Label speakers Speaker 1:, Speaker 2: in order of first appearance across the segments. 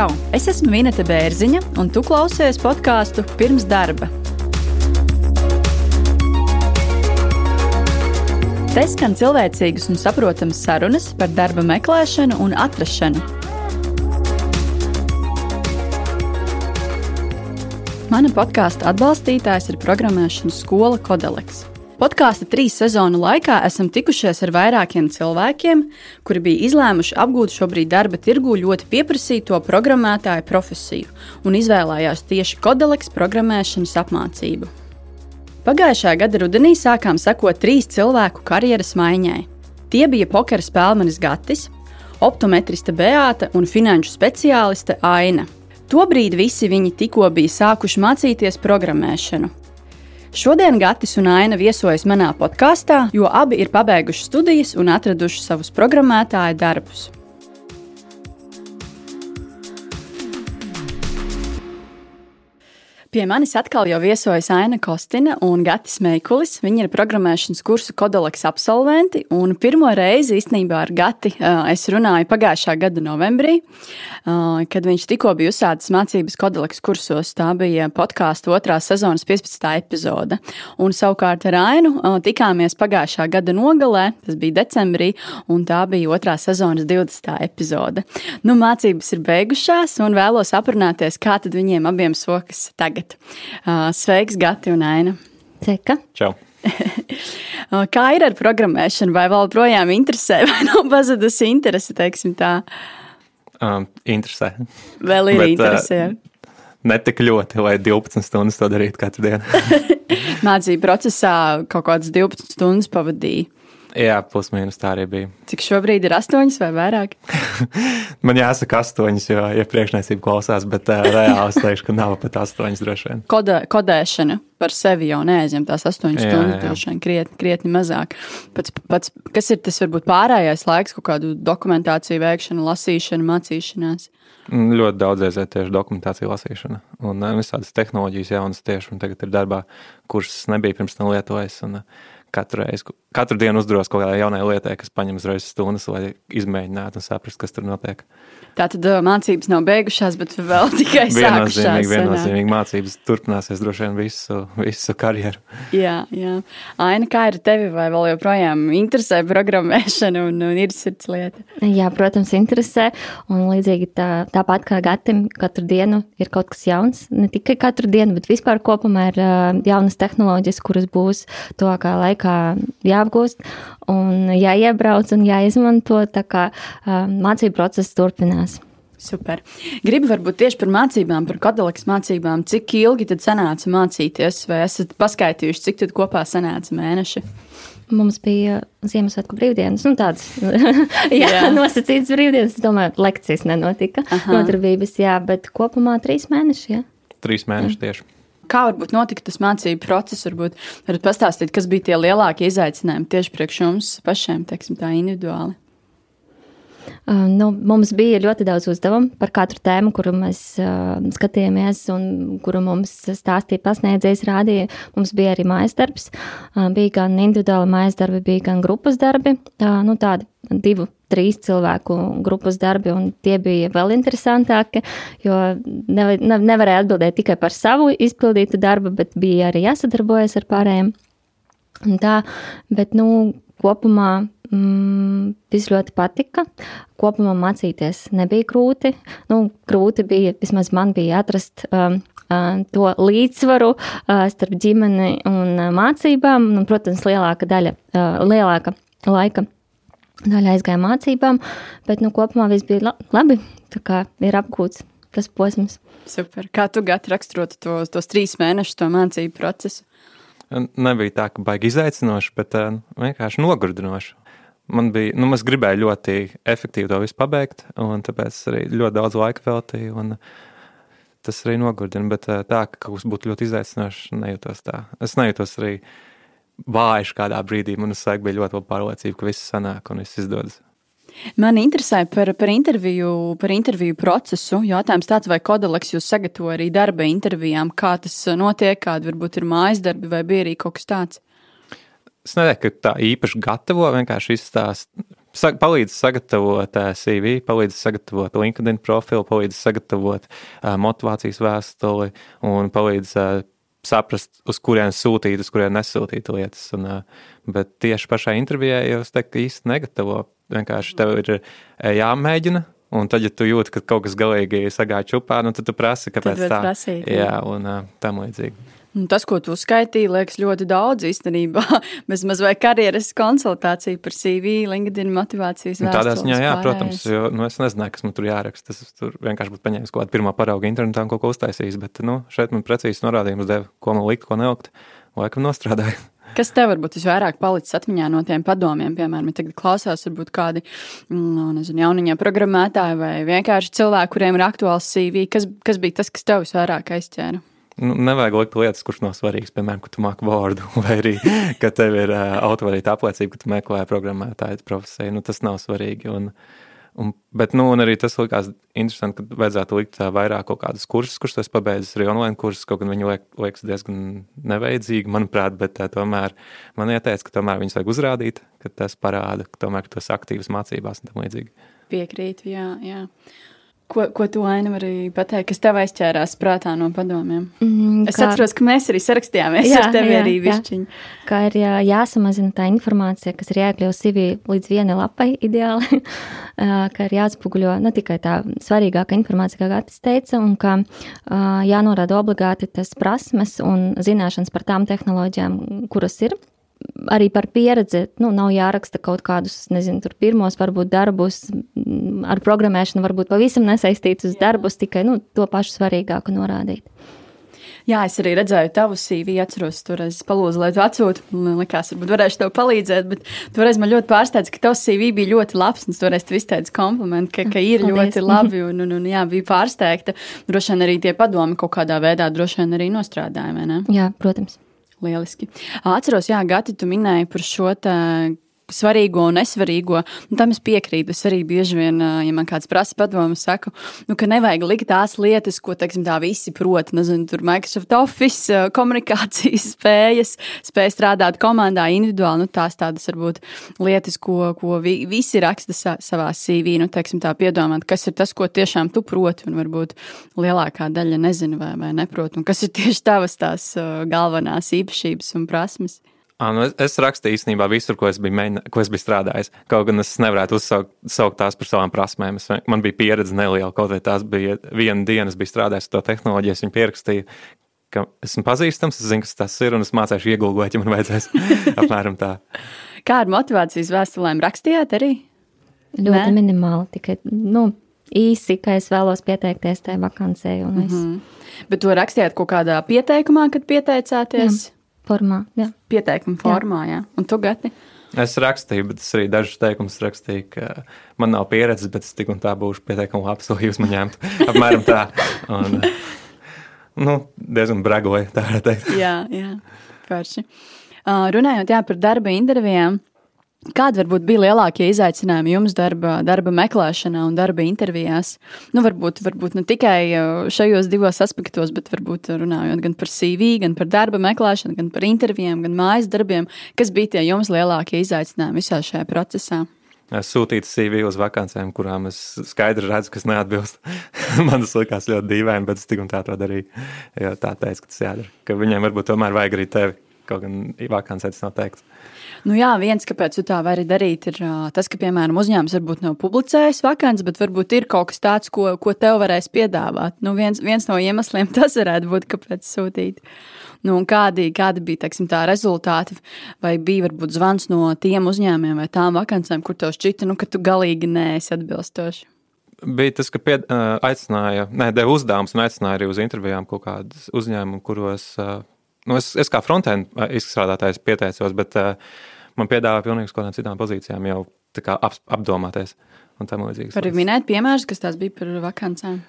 Speaker 1: Čau! Es esmu Vineta Bērziņa, un tu klausies podkāstu pirms darba. Te skan cilvēcīgas un saprotamas sarunas par darba meklēšanu un atrašanu. Mana podkāstu atbalstītājs ir programmēšanas skola Kodeleks. Podkāstu trīs sezonu laikā esam tikušies ar vairākiem cilvēkiem, kuri bija izlēmuši apgūt šobrīd darba tirgū ļoti pieprasīto programmētāju profesiju un izvēlējās tieši Kodeleks programmēšanas apmācību. Pagājušā gada rudenī sākām sekot trīs cilvēku karjeras maiņai. Tie bija pokera spēlmenis Gatis, optometriste Beāta un finanšu speciāliste Aina. Tobrīd visi viņi tikko bija sākuši mācīties programmēšanu. Šodien Gatis un Aina viesojas manā podkāstā, jo abi ir pabeiguši studijas un atraduši savus programmētāju darbus. Pie manis atkal jau viesojas Aina Kostina un Gatis Meikulis. Viņi ir programmēšanas kursu Kodoleks absolventi. Pirmo reizi īstenībā ar Gati es runāju pagājušā gada novembrī, kad viņš tikko bija uzsācis mācības Kodoleks kursos. Tā bija podkāstu otrās sezonas 15. epizode. Un savukārt ar Ainu tikāmies pagājušā gada nogalē, tas bija decembrī, un tā bija otrā sezonas 20. epizode. Nu, mācības ir beigušās, un vēlos aprunāties, kā tad viņiem abiem sokas tagad tagad. Sveiks, Gati un Aina.
Speaker 2: Ceka.
Speaker 3: Čau.
Speaker 1: Kā ir ar programmēšanu? Vai vēl projām interesē, vai nav pazudusi interese, teiksim tā?
Speaker 3: Um, interesē.
Speaker 1: Vēl ir Bet, interesē. Uh,
Speaker 3: ne tik ļoti, lai 12 stundas to darītu katru dienu.
Speaker 1: Mācību procesā kaut kādas 12 stundas pavadīja.
Speaker 3: Jā, pusmīnus tā arī bija.
Speaker 1: Cik šobrīd ir astoņas vai vairāk?
Speaker 3: Man jāsaka astoņas, jo ja priekšniecība klausās, bet uh, reāli es teikšu, ka nav pat astoņas droši vien.
Speaker 1: Kodē, kodēšana par sevi jau neaizņem tās astoņas stundas, droši vien krietni, krietni mazāk. Pats, pats, kas ir tas varbūt pārējais laiks, kaut kādu dokumentāciju veikšana, lasīšana, mācīšanās?
Speaker 3: Mm, ļoti daudz reizē tieši dokumentācija lasīšana un visādas tehnoloģijas jaunas tieši, un tagad ir darbā, kuras nebija pirms tam lietojis. Un, uh, katru reizi, katru dienu uzduros kaut kādai jaunai lietai, kas paņem uzreiz stundas, lai izmēģinātu un saprastu, kas tur notiek.
Speaker 1: Tā tad uh, mācības nav beigušās, bet vēl tikai sākušās.
Speaker 3: Viennozīmīgi, viennozīmīgi mācības turpināsies droši vien visu, visu karjeru.
Speaker 1: Jā, jā. Aina, kā ir tevi, vai vēl joprojām interesē programmēšana un, un ir sirds lieta?
Speaker 2: Jā, protams, interesē. Un līdzīgi tā, tāpat kā Gatim, katru dienu ir kaut kas jauns. Ne tikai katru dienu, bet vispār kopumā ir uh, jaunas tehnoloģijas, kuras būs to kā jāapgūst un jāiebrauc un jāizmanto. Tā kā mācību process turpinās.
Speaker 1: Super. Gribu varbūt tieši par mācībām, par kodolīgas mācībām. Cik ilgi tad sanāca mācīties, vai esat paskaitījuši, cik tad kopā sanāca mēneši?
Speaker 2: Mums bija Ziemassvētku brīvdienas, nu tādas jā, jā. nosacītas brīvdienas. Es domāju, lekcijas nenotika, Aha. nodarbības, jā, bet kopumā trīs mēneši. Jā.
Speaker 3: Trīs mēneši jā. tieši.
Speaker 1: Kā varbūt notika tas mācību process? Varbūt varat pastāstīt, kas bija tie lielākie izaicinājumi tieši priekš jums pašiem, teiksim, tā individuāli.
Speaker 2: Uh, nu, mums bija ļoti daudz uzdevumu par katru tēmu, kuru mēs uh, skatījāmies, un kuru mums stāstīja pasniedzējs, rādīja. Mums bija arī mājas darbs. Uh, bija gan individuāli mājas darbi, bija gan grupas darbi. Uh, nu, tādi divu, trīs cilvēku grupas darbi, un tie bija vēl interesantāki, jo ne, ne, nevarēja atbildēt tikai par savu izpildītu darbu, bet bija arī jāsadarbojas ar pārējiem. Un tā, bet, nu, kopumā mm, viss ļoti patika. Kopumā mācīties nebija grūti. Nu, grūti bija, vismaz man bija atrast um, uh, to līdzsvaru uh, starp ģimeni un uh, mācībām. Un, protams, lielāka daļa, uh, lielāka laika daļa aizgāja mācībām, bet nu, kopumā viss bija labi. Tā kā ir apgūts tas posms.
Speaker 1: Super. Kā tu gatavi raksturot to, tos trīs mēnešus, to mācību procesu?
Speaker 3: Nebija tā, ka baigi izaicinoši, bet uh, vienkārši nogurdinoši. Man bija, nu, es gribēju ļoti efektīvi to visu pabeigt, un tāpēc arī ļoti daudz laika veltīju. Un, tas arī nogurdina, bet uh, tā, ka kaut kas būtu ļoti izaicinošs, nejūtos tā. Es nejūtos arī vājš kādā brīdī. Man uzsāk bija ļoti pārliecība, ka viss sanāk un viss izdodas.
Speaker 1: Man interesē par, par, interviju, par interviju procesu. Jautājums tāds, vai Kodoleks jūs sagatavo arī darba intervijām, kā tas notiek, kāda varbūt ir mājas darbi, vai bija arī kaut kas tāds?
Speaker 3: Es nedomāju, ka tā īpaši gatavo, vienkārši izstāst sa palīdz sagatavot uh, CV, palīdz sagatavot LinkedIn profilu, palīdz sagatavot uh, motivācijas vēstuli un palīdz uh, saprast, uz kurien sūtīt, uz kurien nesūtīt lietas. Un, uh, bet tieši pašā intervijā jau es teiktu, īsti negatavo. Vienkārši tev ir jāmēģina. Un tad, ja tu jūti, ka kaut kas galīgi sagāja čupā, nu, tad tu prasi, kāpēc tā
Speaker 1: prasīt,
Speaker 3: jā. un uh, tam līdzīgi.
Speaker 1: Un tas, ko tu uzskaitīji, liekas ļoti daudz īstenībā. Bez mazliet karjeras konsultāciju par CV, LinkedIn motivācijas vēstules.
Speaker 3: Nu, tādā ziņā, jā, protams, jo nu, es nezināju, kas man tur jāraksta. Es tur vienkārši būtu paņēmis kaut kādu pirmā parauga internetā un kaut ko uztaisījis. Bet nu, šeit man precīzi norādījums deva, ko man likt, ko nelikt. Laikam nostrādāju.
Speaker 1: Kas tev varbūt visvairāk palicis atmiņā no tiem padomiem? Piemēram, ja tagad klausās, varbūt kādi mm, no, nezinu, jauniņā programmētāji vai vienkārši cilvēki, kuriem ir aktuāls CV. Kas, kas bija tas, kas tev visvairāk aizķēra?
Speaker 3: nu, nevajag likt lietas, kuras nav svarīgas. Piemēram, ka tu māki vārdu, vai arī ka tev ir uh, autovadīta apliecība, ka tu meklē programmētāju profesiju. Nu, tas nav svarīgi. Un, un, bet, nu, un arī tas likās interesanti, ka vajadzētu likt vairāk kaut kādus kursus, kurus tas pabeidzis, arī online kursus. Kaut gan viņi liek, liekas diezgan neveidzīgi, manuprāt, bet uh, tomēr man ieteica, ka tomēr viņus vajag uzrādīt, ka tas parāda, ka tomēr ka esi aktīvs mācībās un tam līdzīgi.
Speaker 1: Piekrīt, jā, jā. Ko, ko tu Aina arī pateikt, kas tev aizķērās prātā no padomiem? Mm, es kā... atceros, ka mēs arī sarakstījāmies jā, ar tevi jā, arī višķiņu.
Speaker 2: Jā. Kā ir jā, jāsamazina tā informācija, kas ir jāiekļaut CV līdz vienai lapai ideāli, ka ir jāatspoguļo ne tikai tā svarīgākā informācija, kā Gatis teica, un ka jānorāda obligāti tas prasmes un zināšanas par tām tehnoloģijām, kuras ir arī par pieredzi. Nu, nav jāraksta kaut kādus, nezinu, tur pirmos, varbūt darbus ar programmēšanu, varbūt pavisam nesaistītus darbus, tikai nu, to pašu svarīgāku norādīt.
Speaker 1: Jā, es arī redzēju tavu CV, atceros, tur es palūdzu, lai tu atsūti. Man liekas, varbūt varēšu tev palīdzēt, bet toreiz man ļoti pārsteidz, ka tavs CV bija ļoti labs. Un toreiz tu izteici komplimentu, ka, ka ir Paldies. ļoti labi un, un, un jā, bija pārsteigta. Droši vien arī tie padomi kaut kādā veidā droši vien arī ne?
Speaker 2: Jā, protams.
Speaker 1: Lieliski. Atceros, Jā, Gati, tu minēji par šo svarīgo un nesvarīgo. Un tam es piekrītu. Es arī bieži vien, ja man kāds prasa padomu, saku, nu, ka nevajag likt tās lietas, ko teiksim, tā visi prot. Nezinu, tur Microsoft Office, komunikācijas spējas, spēja strādāt komandā individuāli. Nu, tās tādas varbūt lietas, ko, ko vi, visi raksta sa, savā CV. Nu, teiksim, tā piedomāt, kas ir tas, ko tiešām tu proti, un varbūt lielākā daļa nezina vai, vai neprot. Un kas ir tieši tavas tās galvenās īpašības un prasmes?
Speaker 3: Nu es, es rakstīju īstenībā visur, ko es biju, mēģinā, ko es biju strādājis. Kaut gan es nevarētu uzsaukt saukt tās par savām prasmēm. Es, man bija pieredze neliela, kaut vai tās bija viena diena, es biju strādājis ar to tehnoloģiju, es viņu pierakstīju. Esmu pazīstams, es zinu, kas tas ir, un es mācīšu iegūgot, ja man vajadzēs. apmēram tā.
Speaker 1: Kā ar motivācijas vēstulēm rakstījāt arī?
Speaker 2: Ļoti Nē? minimāli, tikai nu, īsi, ka es vēlos pieteikties tajā vakancē. Mm -hmm.
Speaker 1: Bet to rakstījāt kaut kādā pieteikumā, kad pieteicāties? Jā
Speaker 2: formā. Jā.
Speaker 1: Pieteikuma formā, jā. jā. Un tu gati?
Speaker 3: Es rakstīju, bet es arī dažus teikumus rakstīju, ka man nav pieredzes, bet es tik un tā būšu lai jūs man ņemtu. Apmēram tā. Un, nu, diezgan bragoja, tā varētu teikt.
Speaker 1: jā, jā, forši. Uh, runājot jā, par darba intervijām, Kādi varbūt bija lielākie izaicinājumi jums darba, darba meklēšanā un darba intervijās? Nu, varbūt, varbūt ne tikai šajos divos aspektos, bet varbūt runājot gan par CV, gan par darba meklēšanu, gan par intervijām, gan mājas darbiem. Kas bija tie jums lielākie izaicinājumi visā šajā procesā?
Speaker 3: Es sūtīju CV uz vakancēm, kurām es skaidri redzu, kas neatbilst. Man tas likās ļoti dīvaini, bet es tik un tā to darīju. Jo tā teica, ka tas jādara. Ka viņiem varbūt tomēr vajag arī tevi, kaut gan vakancē tas nav teikts.
Speaker 1: Nu, jā, viens, kāpēc tu tā vari darīt, ir tas, ka, piemēram, uzņēmums varbūt nav publicējis vakants, bet varbūt ir kaut kas tāds, ko, ko tev varēs piedāvāt. Nu, viens, viens no iemesliem tas varētu būt, kāpēc sūtīt. Nu, kādi, kādi bija teiksim, tā rezultāti, vai bija varbūt zvans no tiem uzņēmumiem vai tām vakancēm, kur tev šķita, nu, ka tu galīgi neesi atbilstoši?
Speaker 3: bija tas, ka pied, aicināja, ne, deva uzdevumus un aicināja arī uz intervijām kaut kādus uzņēmumus, kuros nu, es, es kā frontend izstrādātājs pieteicos, bet uh, man piedāvā pilnīgi kādām citām pozīcijām jau ap, apdomāties.
Speaker 1: Var minēt piemērus, kas tās bija par vakancēm?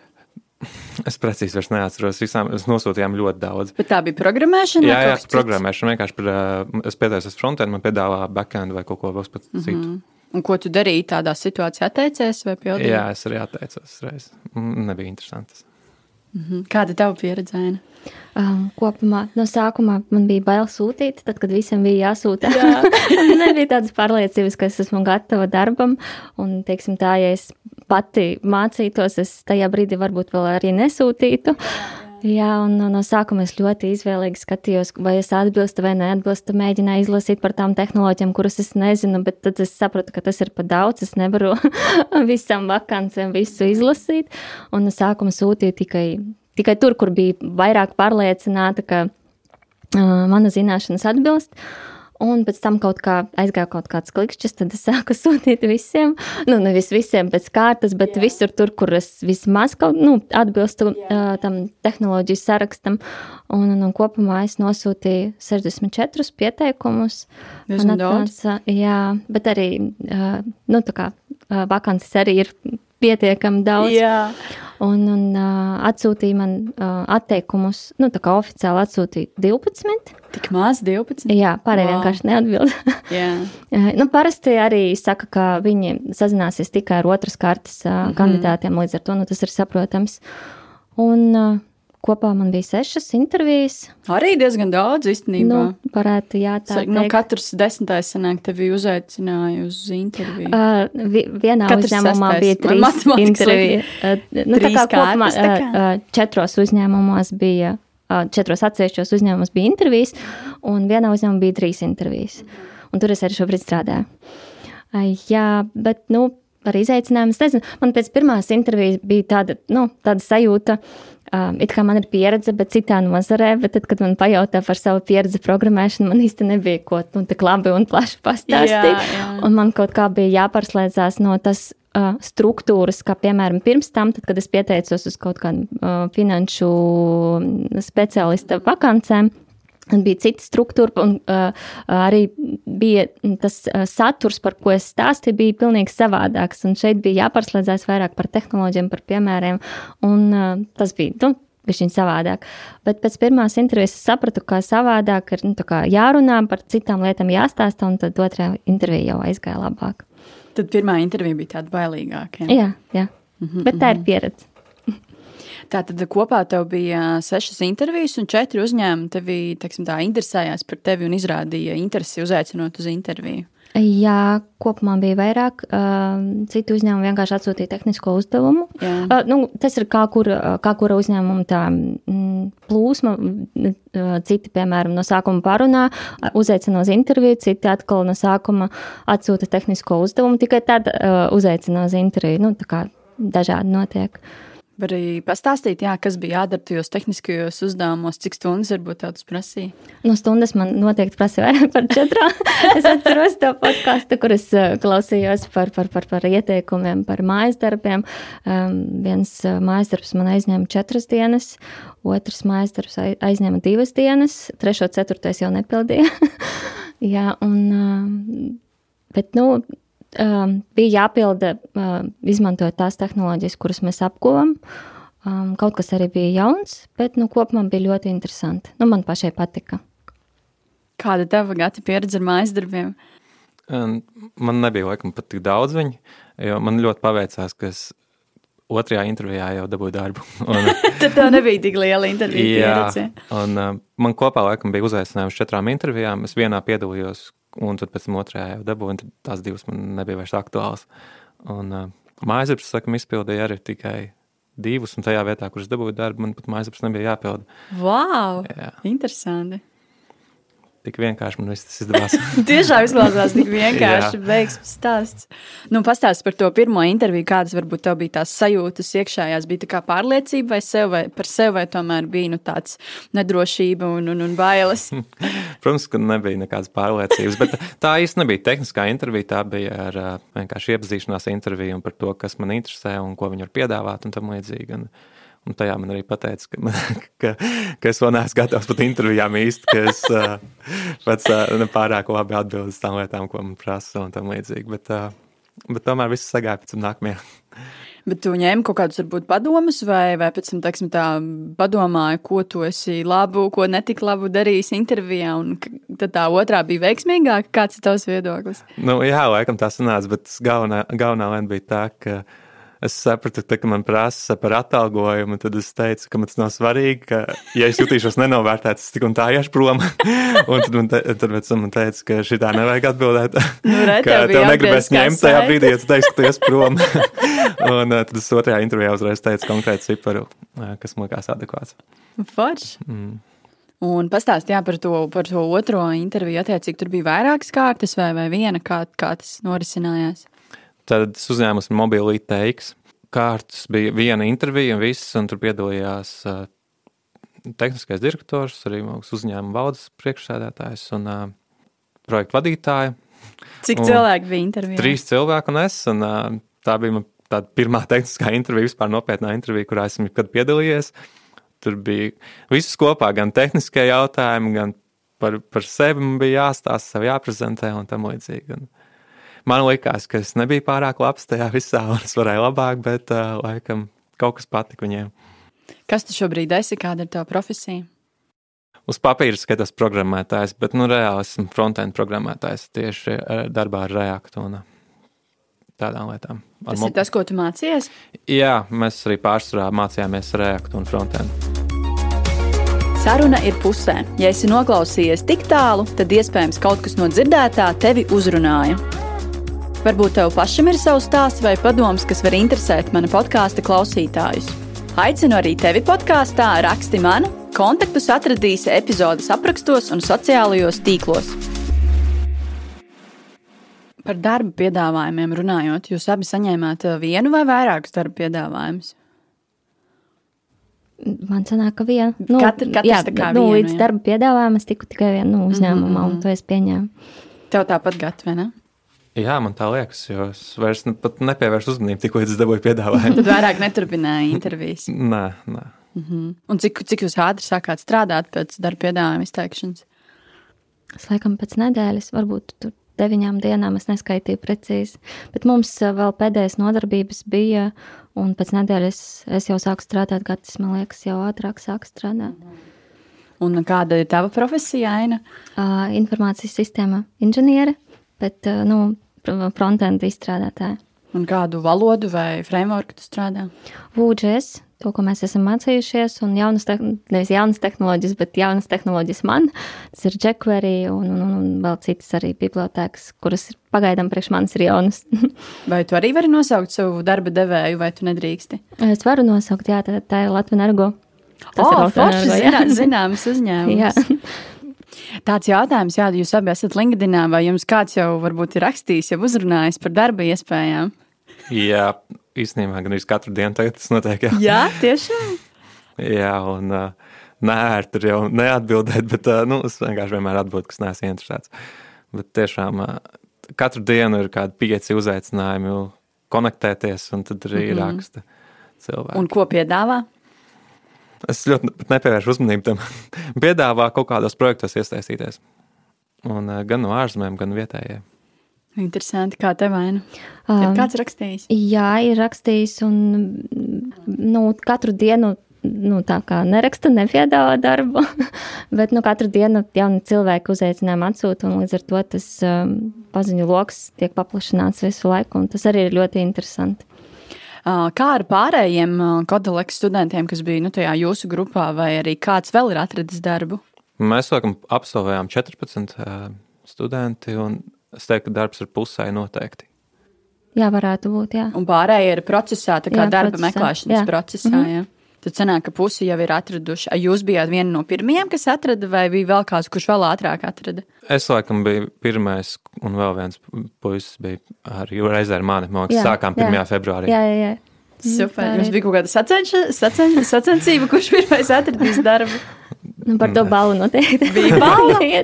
Speaker 3: Es precīzi vairs neatceros. Visām mēs nosūtījām ļoti daudz.
Speaker 1: Bet tā bija programmēšana?
Speaker 3: Jā, jā programmēšana. Vienkārši par, es pieteicos frontend, man piedāvā backend vai kaut ko vēl pat citu. Mm -hmm.
Speaker 1: Un ko tu darīji tādā situācijā? Atteicies vai pildīji?
Speaker 3: Jā, es arī atteicos reiz. Nebija interesanti.
Speaker 1: Mhm. Kāda ir tava pieredze?
Speaker 2: Um, kopumā no sākuma man bija bail sūtīt, tad, kad visiem bija jāsūta. Jā. nebija tādas pārliecības, ka es esmu gatava darbam. Un, teiksim, tā, ja es pati mācītos, es tajā brīdī varbūt vēl arī nesūtītu. Jā, un no, no sākuma es ļoti izvēlīgi skatījos, vai es atbilstu vai neatbilstu. Mēģināju izlasīt par tām tehnoloģijām, kuras es nezinu, bet tad es sapratu, ka tas ir par daudz. Es nevaru visam vakancēm visu izlasīt. Un no sākuma sūtīju tikai tikai tur, kur bija vairāk pārliecināta, ka uh, mana zināšanas atbilst. Un pēc tam kaut kā aizgāja kaut kāds klikšķis, tad es sāku sūtīt visiem. Nu, nevis visiem pēc kārtas, bet Jā. visur tur, kur es vismaz kaut nu, atbilstu uh, tam tehnoloģiju sarakstam. Un, un, un kopumā es nosūtīju 64 pieteikumus.
Speaker 1: Man atnāca,
Speaker 2: jā, bet arī, uh, nu, tā kā uh, vakances arī ir pietiekami daudz.
Speaker 1: Jā.
Speaker 2: Un, un uh, atsūtīja man uh, atteikumus, nu, tā kā oficiāli atsūtīja 12.
Speaker 1: Tik maz 12?
Speaker 2: Jā, pārējie wow. vienkārši neatbild. nu, parasti arī saka, ka viņi sazināsies tikai ar otras kārtas uh, mm -hmm. kandidātiem, līdz ar to nu, tas ir saprotams. Un, uh, Kopā man bija sešas intervijas.
Speaker 1: Arī diezgan daudz īstenībā.
Speaker 2: Nu, varētu, jā, tā
Speaker 1: teikt. Nu, katrs desmitais sanāk tevi uzaicināja uz interviju.
Speaker 2: Uh, vi, vienā katrs uzņēmumā sastais. bija trīs intervijas. Uh, nu, trīs tā kā kopumā kārtas, tā kā? Uh, četros uzņēmumos bija, uh, četros atsevišķos uzņēmumos bija intervijas, un vienā uzņēmumā bija trīs intervijas. Un tur es arī šobrīd strādāju. Uh, jā, bet, nu, par izaicinājumu. Es nezinu, man pēc pirmās intervijas bija tāda, nu, tāda sajūta, um, it kā man ir pieredze, bet citā nozarē, bet tad, kad man pajautā par savu pieredzi programmēšanu, man īsti nebija ko nu, tik labi un plaši pastāstīt. Jā, jā. Un man kaut kā bija jāpārslēdzās no tas. Uh, struktūras, kā piemēram pirms tam, tad, kad es pieteicos uz kaut kādu uh, finanšu speciālista vakancēm, bija cita struktūra, un uh, arī bija tas uh, saturs, par ko es stāstīju, bija pilnīgi savādāks. Un šeit bija jāpārslēdzas vairāk par tehnoloģiem, par piemēriem, un uh, tas bija. Nu, Viņa savādāk. Bet pēc pirmās intervijas es sapratu, ka savādāk ir nu, jārunā par citām lietām, jāstāsta, un tad otrā intervija jau aizgāja labāk.
Speaker 1: Tad pirmā intervija bija tāda bailīgāka.
Speaker 2: Ja? Jā, jā. Mm -hmm, bet tā ir mhm. Pieredze.
Speaker 1: Tātad kopā tev bija sešas intervijas, un četri uzņēmumi tevi teiksim, tā, interesējās par tevi un izrādīja interesi uzaicinot uz interviju.
Speaker 2: Jā, kopumā bija vairāk. Citi uzņēmumi vienkārši atsūtīja tehnisko uzdevumu. Jā. Nu, tas ir kā, kur, kā kura uzņēmuma tā mm, plūsma. Citi, piemēram, no sākuma parunā, uzaicina uz interviju, citi atkal no sākuma atsūta tehnisko uzdevumu, tikai tad uzaicina uz interviju. Nu, tā kā dažādi notiek. Uh,
Speaker 1: Var arī pastāstīt, jā, kas bija jādara tajos tehniskajos uzdevumos, cik stundas varbūt tādus prasīja?
Speaker 2: No stundas man noteikti prasīja vairāk par četrām. es atceros to podkāstu, kur es eh, klausījos par, par, par, par ieteikumiem, par mājas darbiem. Um, viens eh, mājas darbs man aizņēma četras dienas, otrs mājas darbs aizņēma divas dienas, trešo, ceturtais jau nepildīja. jā, un, um, bet, nu, um, bija jāpilda, uh, izmantojot tās tehnoloģijas, kuras mēs apguvām. Um, kaut kas arī bija jauns, bet nu, kopumā bija ļoti interesanti. Nu, man pašai patika.
Speaker 1: Kāda tava gata pieredze ar mājas darbiem?
Speaker 3: Um, man nebija laikam pat tik daudz viņu, jo man ļoti paveicās, ka es otrajā intervijā jau dabūju darbu. Un,
Speaker 1: Tad tev nebija tik liela intervija pieredze.
Speaker 3: Un, man kopā laikam bija uzaicinājums četrām intervijām. Es vienā piedalījos un tad pēc tam otrajā jau dabūju, un tās divas man nebija vairs aktuālas. Un uh, mājasdarbs, sakam, izpildīja arī tikai divus, un tajā vietā, kur es dabūju darbu, man pat mājasdarbs nebija jāpilda.
Speaker 1: Wow! Jā. Interesanti!
Speaker 3: Tik vienkārši man viss tas izdevās.
Speaker 1: Tiešām izklausās tik vienkārši. Veiksmes stāsts. Nu, pastāst par to pirmo interviju, kādas varbūt tev bija tās sajūtas iekšējās. Bija tā kā pārliecība vai, sev, vai par sevi, vai tomēr bija nu, tāds nedrošība un, un, un bailes?
Speaker 3: Protams, ka nebija nekādas pārliecības, bet tā īsti nebija tehniskā intervija. Tā bija ar vienkārši iepazīšanās interviju par to, kas man interesē un ko viņi var piedāvāt un tam līdzīgi. Un, Un tajā man arī pateica, ka, man, ka, ka es vēl neesmu gatavs pat intervijām īsti, ka es uh, pats uh, nepārāk labi atbildu uz tām lietām, ko man prasa un tam līdzīgi. Bet, uh, bet tomēr viss sagāja pēc tam nākamajā.
Speaker 1: Bet tu ņēmi kaut kādus, varbūt, padomus, vai, vai pēc tam, teiksim, tā padomāji, ko tu esi labu, ko netik labu darījis intervijā, un tad tā otrā bija veiksmīgāka. Kāds ir tavs viedoklis?
Speaker 3: Nu, jā, laikam tā sanāca, bet galvenā, galvenā lēna bija tā, ka es sapratu, ka, kad man prasa par atalgojumu, tad es teicu, ka man tas nav svarīgi, ka, ja es jutīšos nenovērtēts, es tik un tā iešu prom. un tad man, te, tad man teica, ka šī tā nevajag atbildēt.
Speaker 1: Nu, re,
Speaker 3: ka
Speaker 1: tev
Speaker 3: negribēs ņemt tajā brīdī, ja tu teiksi, ka tu ies prom. un uh, tad es otrajā intervijā uzreiz teicu konkrētu ciparu, uh, kas man likās adekvāts.
Speaker 1: Forši.
Speaker 3: Mm.
Speaker 1: Un pastāstīja par, to, par to otro interviju. Attiecīgi, tur bija vairākas kārtas vai, vai viena, kā, kā tas norisinājās.
Speaker 3: Tad es uzņēmu mobili teiks. Kārtas bija viena intervija, un viss, un tur piedalījās uh, tehniskais direktors, arī mūsu uzņēmuma valdes priekšsēdētājs un uh, projektu vadītāja.
Speaker 1: Cik
Speaker 3: Un
Speaker 1: cilvēki bija intervijā?
Speaker 3: Trīs cilvēki un es, un uh, tā bija man tāda pirmā tehniskā intervija, vispār nopietnā intervija, kurā esmu jebkad piedalījies. Tur bija viss kopā, gan tehniskie jautājumi, gan par, par sevi bija jāstāsta, sev jāprezentē un tam līdzīgi. Un man likās, ka es nebiju pārāk labs tajā visā, un es varēju labāk, bet uh, laikam kaut kas patika viņiem.
Speaker 1: Kas tu šobrīd esi? Kāda ir tava profesija?
Speaker 3: Uz papīra skatās programmētājs, bet nu, reāli esmu frontend programmētājs tieši darbā ar Reaktu un tādām lietām. Ar
Speaker 1: Tas ir tas, ko tu mācījies.
Speaker 3: Jā, mēs arī pārsvarā mācījāmies Reaktu un frontend.
Speaker 1: Saruna ir pusē. Ja esi noklausījies tik tālu, tad iespējams kaut kas no dzirdētā tevi uzrunāja. Varbūt tev pašam ir savs stāsts vai padoms, kas var interesēt mana podkāstu klausītājus. Aicinu arī tevi podkāstā, raksti man, kontaktus atradīsi epizodes aprakstos un sociālajos tīklos. Par darba piedāvājumiem runājot, jūs abi saņēmāt uh, vienu vai vairākus darba piedāvājumus.
Speaker 2: Man sanāk, ka viena. Nu,
Speaker 1: Katru- katrs
Speaker 2: jā,
Speaker 1: kā
Speaker 2: nu,
Speaker 1: vienu,
Speaker 2: līdz
Speaker 1: jā.
Speaker 2: darba piedāvājumam es tiku tikai vienā nu, uzņēmumā, mm -hmm. un to es pieņēmu.
Speaker 1: Tev tāpat gatava, ne?
Speaker 3: Jā, man tā liekas, jo es vairs ne, pat nepievēršu uzmanību, tikko es dabūju piedāvājumu.
Speaker 1: Tad vairāk neturpināja intervijas.
Speaker 3: nē, nē.
Speaker 1: Un cik, cik jūs ātri sākāt strādāt pēc darba piedāvājuma izteikšanas?
Speaker 2: Es laikam pēc nedēļas, varbūt tur deviņām dienām, es neskaitīju precīzi. Bet mums eh, vēl pēdējais nodarbības bija, un pēc nedēļas es jau sāku strādāt, Gatis, man liekas, jau ātrāk sāk strādāt.
Speaker 1: Un kāda ir tava profesija, Aina?
Speaker 2: Uh, informācijas sistēma inženiere, bet uh, nu, frontend izstrādātāja.
Speaker 1: Un kādu valodu vai frameworku tu strādā?
Speaker 2: Vūdžēs, to, ko mēs esam mācījušies, un jaunas, tehn- nevis jaunas tehnoloģijas, bet jaunas tehnoloģijas man. Tas ir jQuery un, un, un, un vēl citas arī bibliotēkas, kuras ir pagaidām priekš manis ir jaunas.
Speaker 1: Vai tu arī vari nosaukt savu darba devēju, vai tu nedrīksti?
Speaker 2: es varu nosaukt, jā, tā, tā ir Latvijas energo.
Speaker 1: Tas
Speaker 2: ir
Speaker 1: ir forši zināms uzņēmums. Tāds jautājums, jā, jūs abi esat LinkedInā, vai jums kāds jau varbūt ir rakstījis, jau uzrunājis par darba iespējām?
Speaker 3: Jā, īstenībā gan arī katru dienu tagad tas notiek. Jā,
Speaker 1: Jā, tiešām.
Speaker 3: jā un nē, tur jau neatbildēt, bet nu, es vienkārši vienmēr atbildēju, kas neesmu interesēts. Bet tiešām katru dienu ir kādi pieci uzaicinājumi konektēties, un tad arī mm -hmm. raksta cilvēki.
Speaker 1: Un ko piedāvā?
Speaker 3: Es ļoti ne- nepievēršu uzmanību tam. Piedāvā kaut kādos projektos iesaistīties. Un, uh, gan no ārzemēm, gan vietējiem.
Speaker 1: Interesanti, kā tev vaina. Ir
Speaker 2: Um,
Speaker 1: kāds rakstījis?
Speaker 2: Jā, ir rakstījis, un nu, katru dienu nu, tā kā neraksta, nepiedāvā darbu, bet nu, katru dienu jauni cilvēki uzaicinājumu atsūta, un līdz ar to tas um, paziņu lokus tiek paplašināts visu laiku, un tas arī ir ļoti interesanti.
Speaker 1: Ā, Kā ar pārējiem ā, kodoleks studentiem, kas bija nu, tajā jūsu grupā, vai arī kāds vēl ir atradis darbu?
Speaker 3: Mēs laikam absolvējām 14 uh, studenti, un es teiktu, ka darbs ir pusē noteikti.
Speaker 2: Jā, varētu būt, jā.
Speaker 1: Un pārējie ir procesā, tā kā
Speaker 2: Jā,
Speaker 1: darba
Speaker 2: procesā,
Speaker 1: meklēšanas
Speaker 2: jā.
Speaker 1: procesā. Mm -hmm. Tad sanāk, ka pusi jau ir atraduši. A, Jūs bijāt viena no pirmajiem, kas atrada, vai bija vēl kāds, kurš vēl ātrāk atrada?
Speaker 3: Es laikam biju pirmais, un vēl viens puisis bija arī reizē ar mani. Man liekas,
Speaker 2: Jā,
Speaker 3: sākām
Speaker 2: jā.
Speaker 3: 1. februārī.
Speaker 2: Jā, jā, jā.
Speaker 1: Super.
Speaker 2: tā
Speaker 1: Jums bija kaut kāda sacenša, sacenša, sacensība, kurš pirmais atradīs darbu.
Speaker 2: Nu, par to balvu noteikti.
Speaker 1: Bija balva?
Speaker 3: Nebija,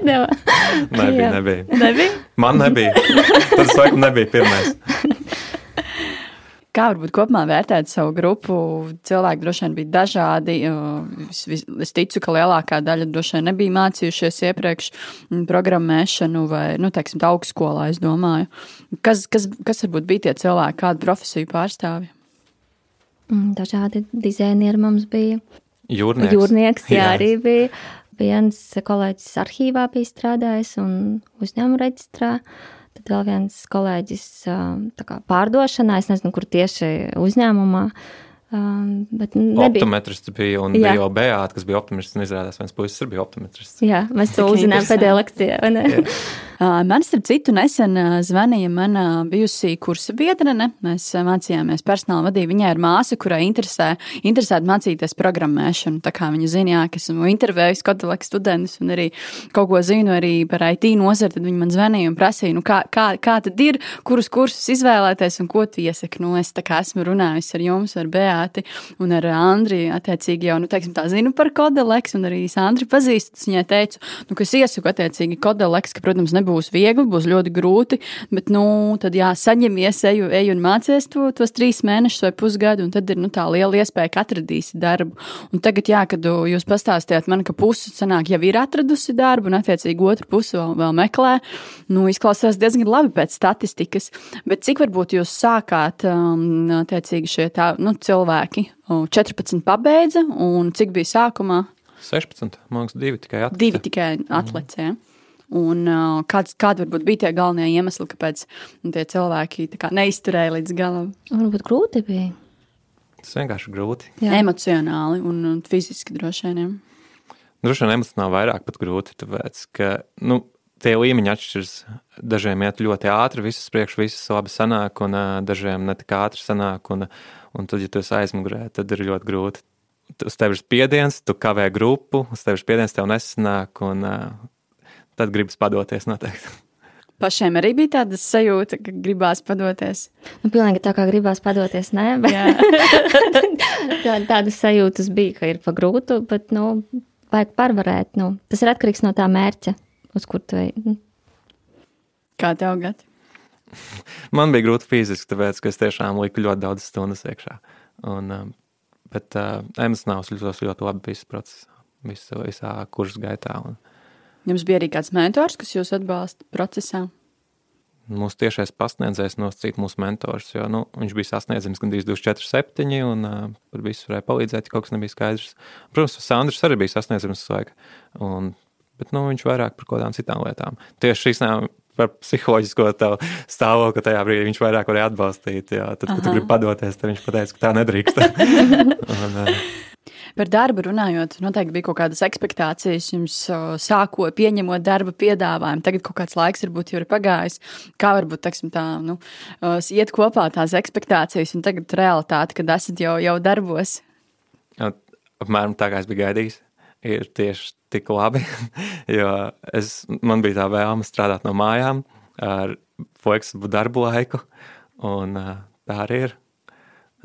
Speaker 2: Jā.
Speaker 3: nebija.
Speaker 1: Nebija?
Speaker 3: Man nebija. Tas laikam nebija pirmais.
Speaker 1: Kā varbūt kopumā vērtēt savu grupu? Cilvēki droši vien bija dažādi. Es, vis- es ticu, ka lielākā daļa droši vien nebija mācījušies iepriekš mm, programmēšanu vai, nu, teiksim, augstskolā, es domāju. Kas, kas, kas varbūt bija tie cilvēki, kādu profesiju pārstāvji?
Speaker 2: Mm, Dažādi dizainieri mums bija.
Speaker 3: Jūrnieks.
Speaker 2: Jūrnieks, jā,
Speaker 3: Jā.
Speaker 2: arī bija. Viens kolēģis arhīvā bija strādājis un uzņēmuma reģistrā. tad vēl viens kolēģis kā, pārdošanā, es nezinu, kur tieši uzņēmumā. Um.
Speaker 3: Optometrists bija un Jā. bija Beata, kas bija optometrists. Izrādās, viens puisis arī bija optometrists.
Speaker 2: Jā, mēs to uzzinājām pēdējā lekcijā.
Speaker 1: Man, starp citu, nesen zvanīja mana bijusī kursa biedrene. Mēs mācījāmies personāla vadību. Viņai ir māsa, kurai interesē, interesē mācīties programmēšanu. Tā kā viņa zina, ka esmu intervējis kodoleks studentus un arī kaut ko zinu arī par IT nozari, tad viņa man zvanīja un prasīja, nu, kā, kā, kā tad ir, kurus kursus izvēlēties un ko tu iesaki. Nu, es tā kā esmu runājis ar jums, ar Beāti un ar Andriju, attiecīgi jau, nu, teiksim, tā zinu par kodoleks un arī Sandri pazīstu. Viņai teicu, nu, ka es iesaku attiecīgi kodoleks, ka, protams, nebūs viegli, būs ļoti grūti, bet, nu, tad jā, saņemies, eju, eju un mācies to, tos trīs mēnešus vai pusgadu, un tad ir, nu, tā liela iespēja, ka atradīsi darbu. Un tagad, jā, kad jūs pastāstījāt man, ka pusi sanāk jau ir atradusi darbu, un, attiecīgi, otru pusi vēl, vēl meklē, nu, izklausās diezgan labi pēc statistikas, bet cik varbūt jūs sākāt, um, attiecīgi, šie tā, nu, cilvēki 14 pabeidza, un cik bija sākumā?
Speaker 3: 16, man liekas, divi tikai atlicis.
Speaker 1: Divi tikai atlicis. Mm. Un, uh, kāds, kādi varbūt bija tie galvenie iemesli, kāpēc tie cilvēki kā, neizturēja līdz galam?
Speaker 2: Varbūt grūti bija.
Speaker 3: Tas vienkārši grūti.
Speaker 1: Jā. Emocionāli un, un fiziski droši vien.
Speaker 3: Droši vien emocionāli vairāk pat grūti, tāpēc, ka nu, tie līmeņi atšķiras. Dažiem iet ļoti ātri, visas priekš, visas labi sanāk, un uh, dažiem ne tik ātri sanāk. Un, un tad, ja tu esi aizmugurē, tad ir ļoti grūti. Uz tevis ir spiediens, tu kavē grupu, uz tevis ir spiediens, tev nesanāk. Un, uh, tad gribas padoties noteikti.
Speaker 1: Pašiem arī bija tāda sajūta, ka gribās padoties.
Speaker 2: Nu, pilnīgi tā kā gribās padoties, nē, bet tā, tādas sajūtas bija, ka ir pa grūtu, bet, nu, vajag pārvarēt. Nu, tas ir atkarīgs no tā mērķa, uz kur tu ej. Nu.
Speaker 1: Kā tev gadi?
Speaker 3: Man bija grūti fiziski, tāpēc, es tiešām liku ļoti daudz stundas iekšā. Un, um, bet uh, emocionāls ļoti, ļoti labi viss process, visu, visā kursa gaitā. Un,
Speaker 1: Jums bija arī kāds mentors, kas jūs atbalsta procesā?
Speaker 3: Mūsu tiešais pasniedzējs nosacīja mūsu mentors, jo nu, viņš bija sasniedzams gandrīz 24, 7, un uh, par visu varēja palīdzēt, ja kaut kas nebija skaidrs. Protams, Sandrs arī bija sasniedzams uz laiku, un, bet nu, viņš vairāk par kaut kādām citām lietām. Tieši šīs nav par psiholoģisko stāvokli, tajā brīdī viņš vairāk varēja atbalstīt. Jā, tad, kad gribi padoties, tad viņš pateica, ka tā nedrīkst. un, uh,
Speaker 1: Par darbu runājot, noteikti bija kaut kādas expectācijas jums sākot, pieņemot darba piedāvājumu. Tagad kaut kāds laiks varbūt jau ir pagājis. Kā varbūt teksim, tā, nu, iet kopā tās expectācijas un tagad realitāte, kad esat jau, jau darbos?
Speaker 3: Apmēram tā, kā es biju gaidījis, ir tieši tik labi. jo es, man bija tā vēlme strādāt no mājām ar fleksibu darbu laiku, un tā arī ir.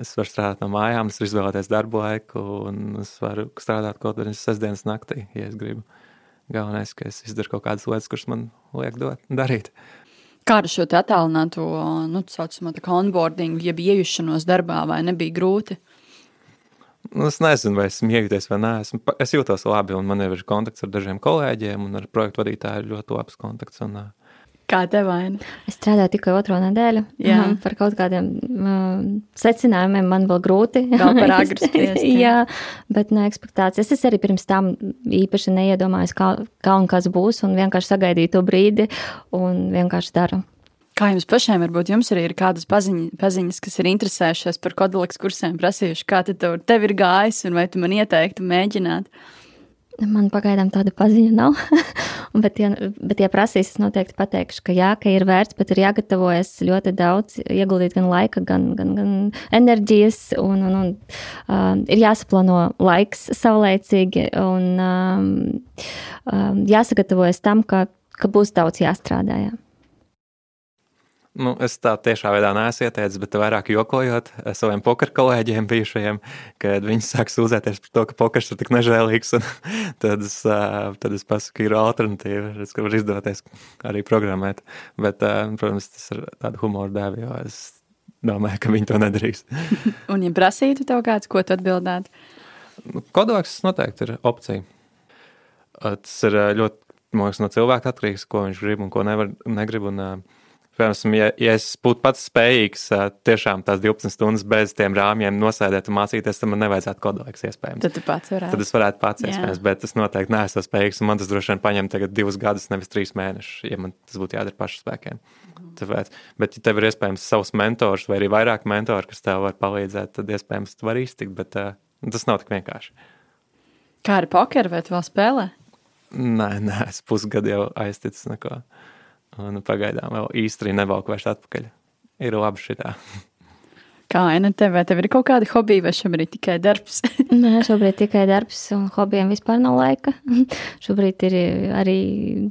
Speaker 3: Es varu strādāt no mājām, es varu izvēlēties darbu laiku, un es varu strādāt kaut kādā sestdienas naktī, ja es gribu. Galvenais, ka es izdaru kaut kādas lietas, kuras man liek dot, darīt.
Speaker 1: Kā ar šo attālināto, nu, tā saucamo onboarding, jeb iejušanos darbā, vai nebija grūti?
Speaker 3: Nu, es nezinu, vai esmu iejuties vai nē. Esmu, es jūtos labi, un man ir kontakts ar dažiem kolēģiem, un ar projektu vadītāju ir ļoti labs kontakts. Un,
Speaker 1: Kā tev vaina?
Speaker 2: Es strādāju tikai otro nedēļu. Jā. Um, par kaut kādiem um, secinājumiem man vēl grūti.
Speaker 1: Vēl par agru spriest.
Speaker 2: jā, bet no ekspektācijas. Es arī pirms tam īpaši neiedomājos, kā, kā un kas būs, un vienkārši sagaidīju to brīdi un vienkārši daru.
Speaker 1: Kā jums pašiem, varbūt jums arī ir kādas paziņas, paziņas kas ir interesējušās par kodolīgas kursiem, prasījuši, kā tev, tev ir gājis, un vai tu man ieteiktu mēģināt?
Speaker 2: Man pagaidām tāda paziņa nav. bet, ja, bet, ja prasīs, es noteikti pateikšu, ka jā, ka ir vērts, bet ir jāgatavojas ļoti daudz, ieguldīt gan laika, gan, gan, gan enerģijas, un, un, un um, ir jāsaplāno laiks saulēcīgi, un um, um, jāsagatavojas tam, ka, ka būs daudz jāstrādā. Jā.
Speaker 3: Nu, es tā tiešā veidā neesmu ieteicis, bet vairāk jokojot saviem pokeru kolēģiem, bijušajiem, kad viņi sāk sūdzēties par to, ka pokers ir tik nežēlīgs. Tad es, tad es pasaku, ir alternatīva. Es varu izdoties arī programmēt. Bet, protams, tas ir tāda humora dēļ, jo es domāju, ka viņi to nedarīs.
Speaker 1: Un, ja prasītu tev kāds, ko tu atbildētu?
Speaker 3: Nu, Kodoks noteikti ir opcija. Tas ir ļoti liekas, no cilvēka atkarīgs, ko viņš grib un ko nevar, negrib. Un, uh, Piemēram, ja, ja es būtu pats spējīgs tiešām tās 12 stundas bez tiem rāmjiem nosēdēt un mācīties, tad man nevajadzētu kodolīgs iespējams.
Speaker 1: Tad tu pats varētu.
Speaker 3: Tad es varētu pats Jā. iespējams, bet es noteikti neesmu spējīgs. Man tas droši vien paņem tagad divus gadus, nevis trīs mēnešus, ja man tas būtu jādara pašu spēkiem. Mhm. Tāpēc, bet, ja tev ir iespējams savs mentors vai arī vairāk mentori, kas tev var palīdzēt, tad iespējams tu vari iztikt, bet uh, tas nav tik vienkārši.
Speaker 1: Kā ar pokeru vai tu vēl spēlē?
Speaker 3: Nē, nē, es pusgadu jau aizticis neko. Un pagaidām vēl īsti nevalku vairs atpakaļ. Ir labi šitā.
Speaker 1: Kā Aina, tev, tev ir kaut kādi hobiji, vai šobrīd tikai darbs?
Speaker 2: Nē, šobrīd tikai darbs, un hobijiem vispār nav laika. šobrīd ir arī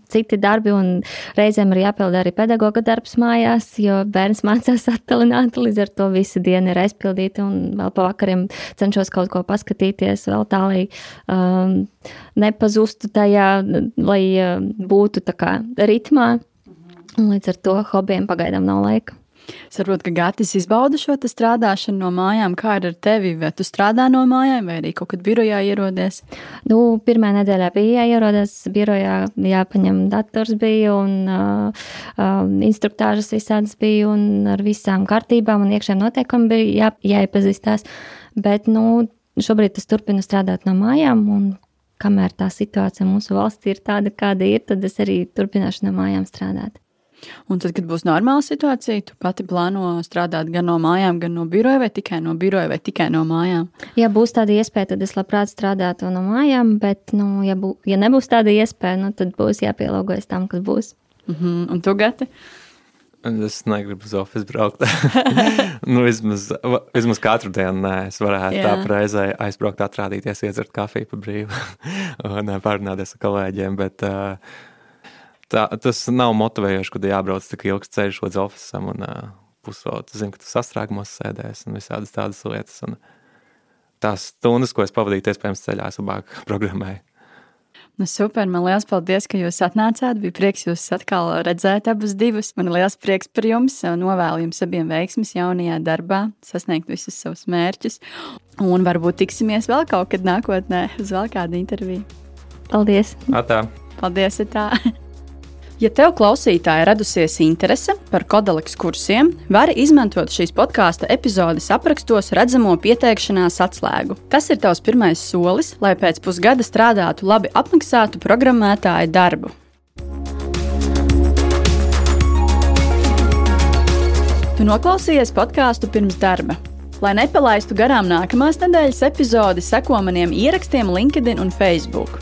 Speaker 2: citi darbi, un reizēm ir jāpilda arī pedagoga darbs mājās, jo bērns mācās attālināti, līdz ar to visa diena ir aizpildīta, un vēl pa vakariem cenšos kaut ko paskatīties vēl tā, lai um, nepazustu tajā, lai uh, būtu tā kā ritmā. Līdz ar to hobijiem pagaidām nav laika.
Speaker 1: Saprotu, ka Gatis izbauda šo strādāšanu no mājām. Kā ir ar tevi? Vai tu strādā no mājām, vai arī kaut kad birojā ierodies?
Speaker 2: Nu, pirmā nedēļā bija jāierodas birojā, jāpaņem dators bija un uh, uh, instruktāžas visādas bija un ar visām kārtībām un iekšējiem noteikumiem bija jā, jāiepazīstās. Bet, nu, šobrīd es turpinu strādāt no mājām un kamēr tā situācija mūsu valstī ir tāda, kāda ir, tad es arī turpināšu no mājām strādāt.
Speaker 1: Un tad, kad būs normāla situācija, tu pati plāno strādāt gan no mājām, gan no biroja, vai tikai no biroja, vai tikai no mājām?
Speaker 2: Ja būs tāda iespēja, tad es labprāt strādātu no mājām, bet, nu, ja, bū, ja nebūs tāda iespēja, nu, tad būs jāpielāgojas tam, kas būs.
Speaker 1: Mm -hmm. Un tu gati?
Speaker 3: Es negribu uz oficiālu braukt. nu, vismaz, vismaz katru dienu nē, es varētu Jā. tā reizē aizbraukt, atrādīties, iedzert kafiju pa brīvu un parunāties ar kolēģiem. Bet, uh, tā, tas nav motivējoši, kad jābrauc tik ilgs ceļš līdz oficiālam un uh, pusotru. Zinu, ka tu sastrēgumos sēdēs un visādas tādas lietas. Un tās stundas, ko es pavadīju, iespējams, ceļā, es labāk programmēju.
Speaker 1: Nu, super, man liels paldies, ka jūs atnācāt. Bija prieks jūs atkal redzēt, abus divus. Man liels prieks par jums. Novēlu jums abiem veiksmus jaunajā darbā, sasniegt visus savus mērķus. Un varbūt tiksimies vēl kaut kad nākotnē uz vēl kādu interviju.
Speaker 2: Paldies!
Speaker 3: Atā.
Speaker 1: Paldies! Atā. Ja tev klausītāji radusies interese par kodoleks kursiem, vari izmantot šīs podkāstu epizodes aprakstos redzamo pieteikšanās atslēgu. Tas ir tavs pirmais solis, lai pēc pusgada strādātu labi apmaksātu programmētāju darbu. Tu noklausījies podkāstu pirms darba. Lai nepalaistu garām nākamās nedēļas epizodi, seko maniem ierakstiem LinkedIn un Facebook.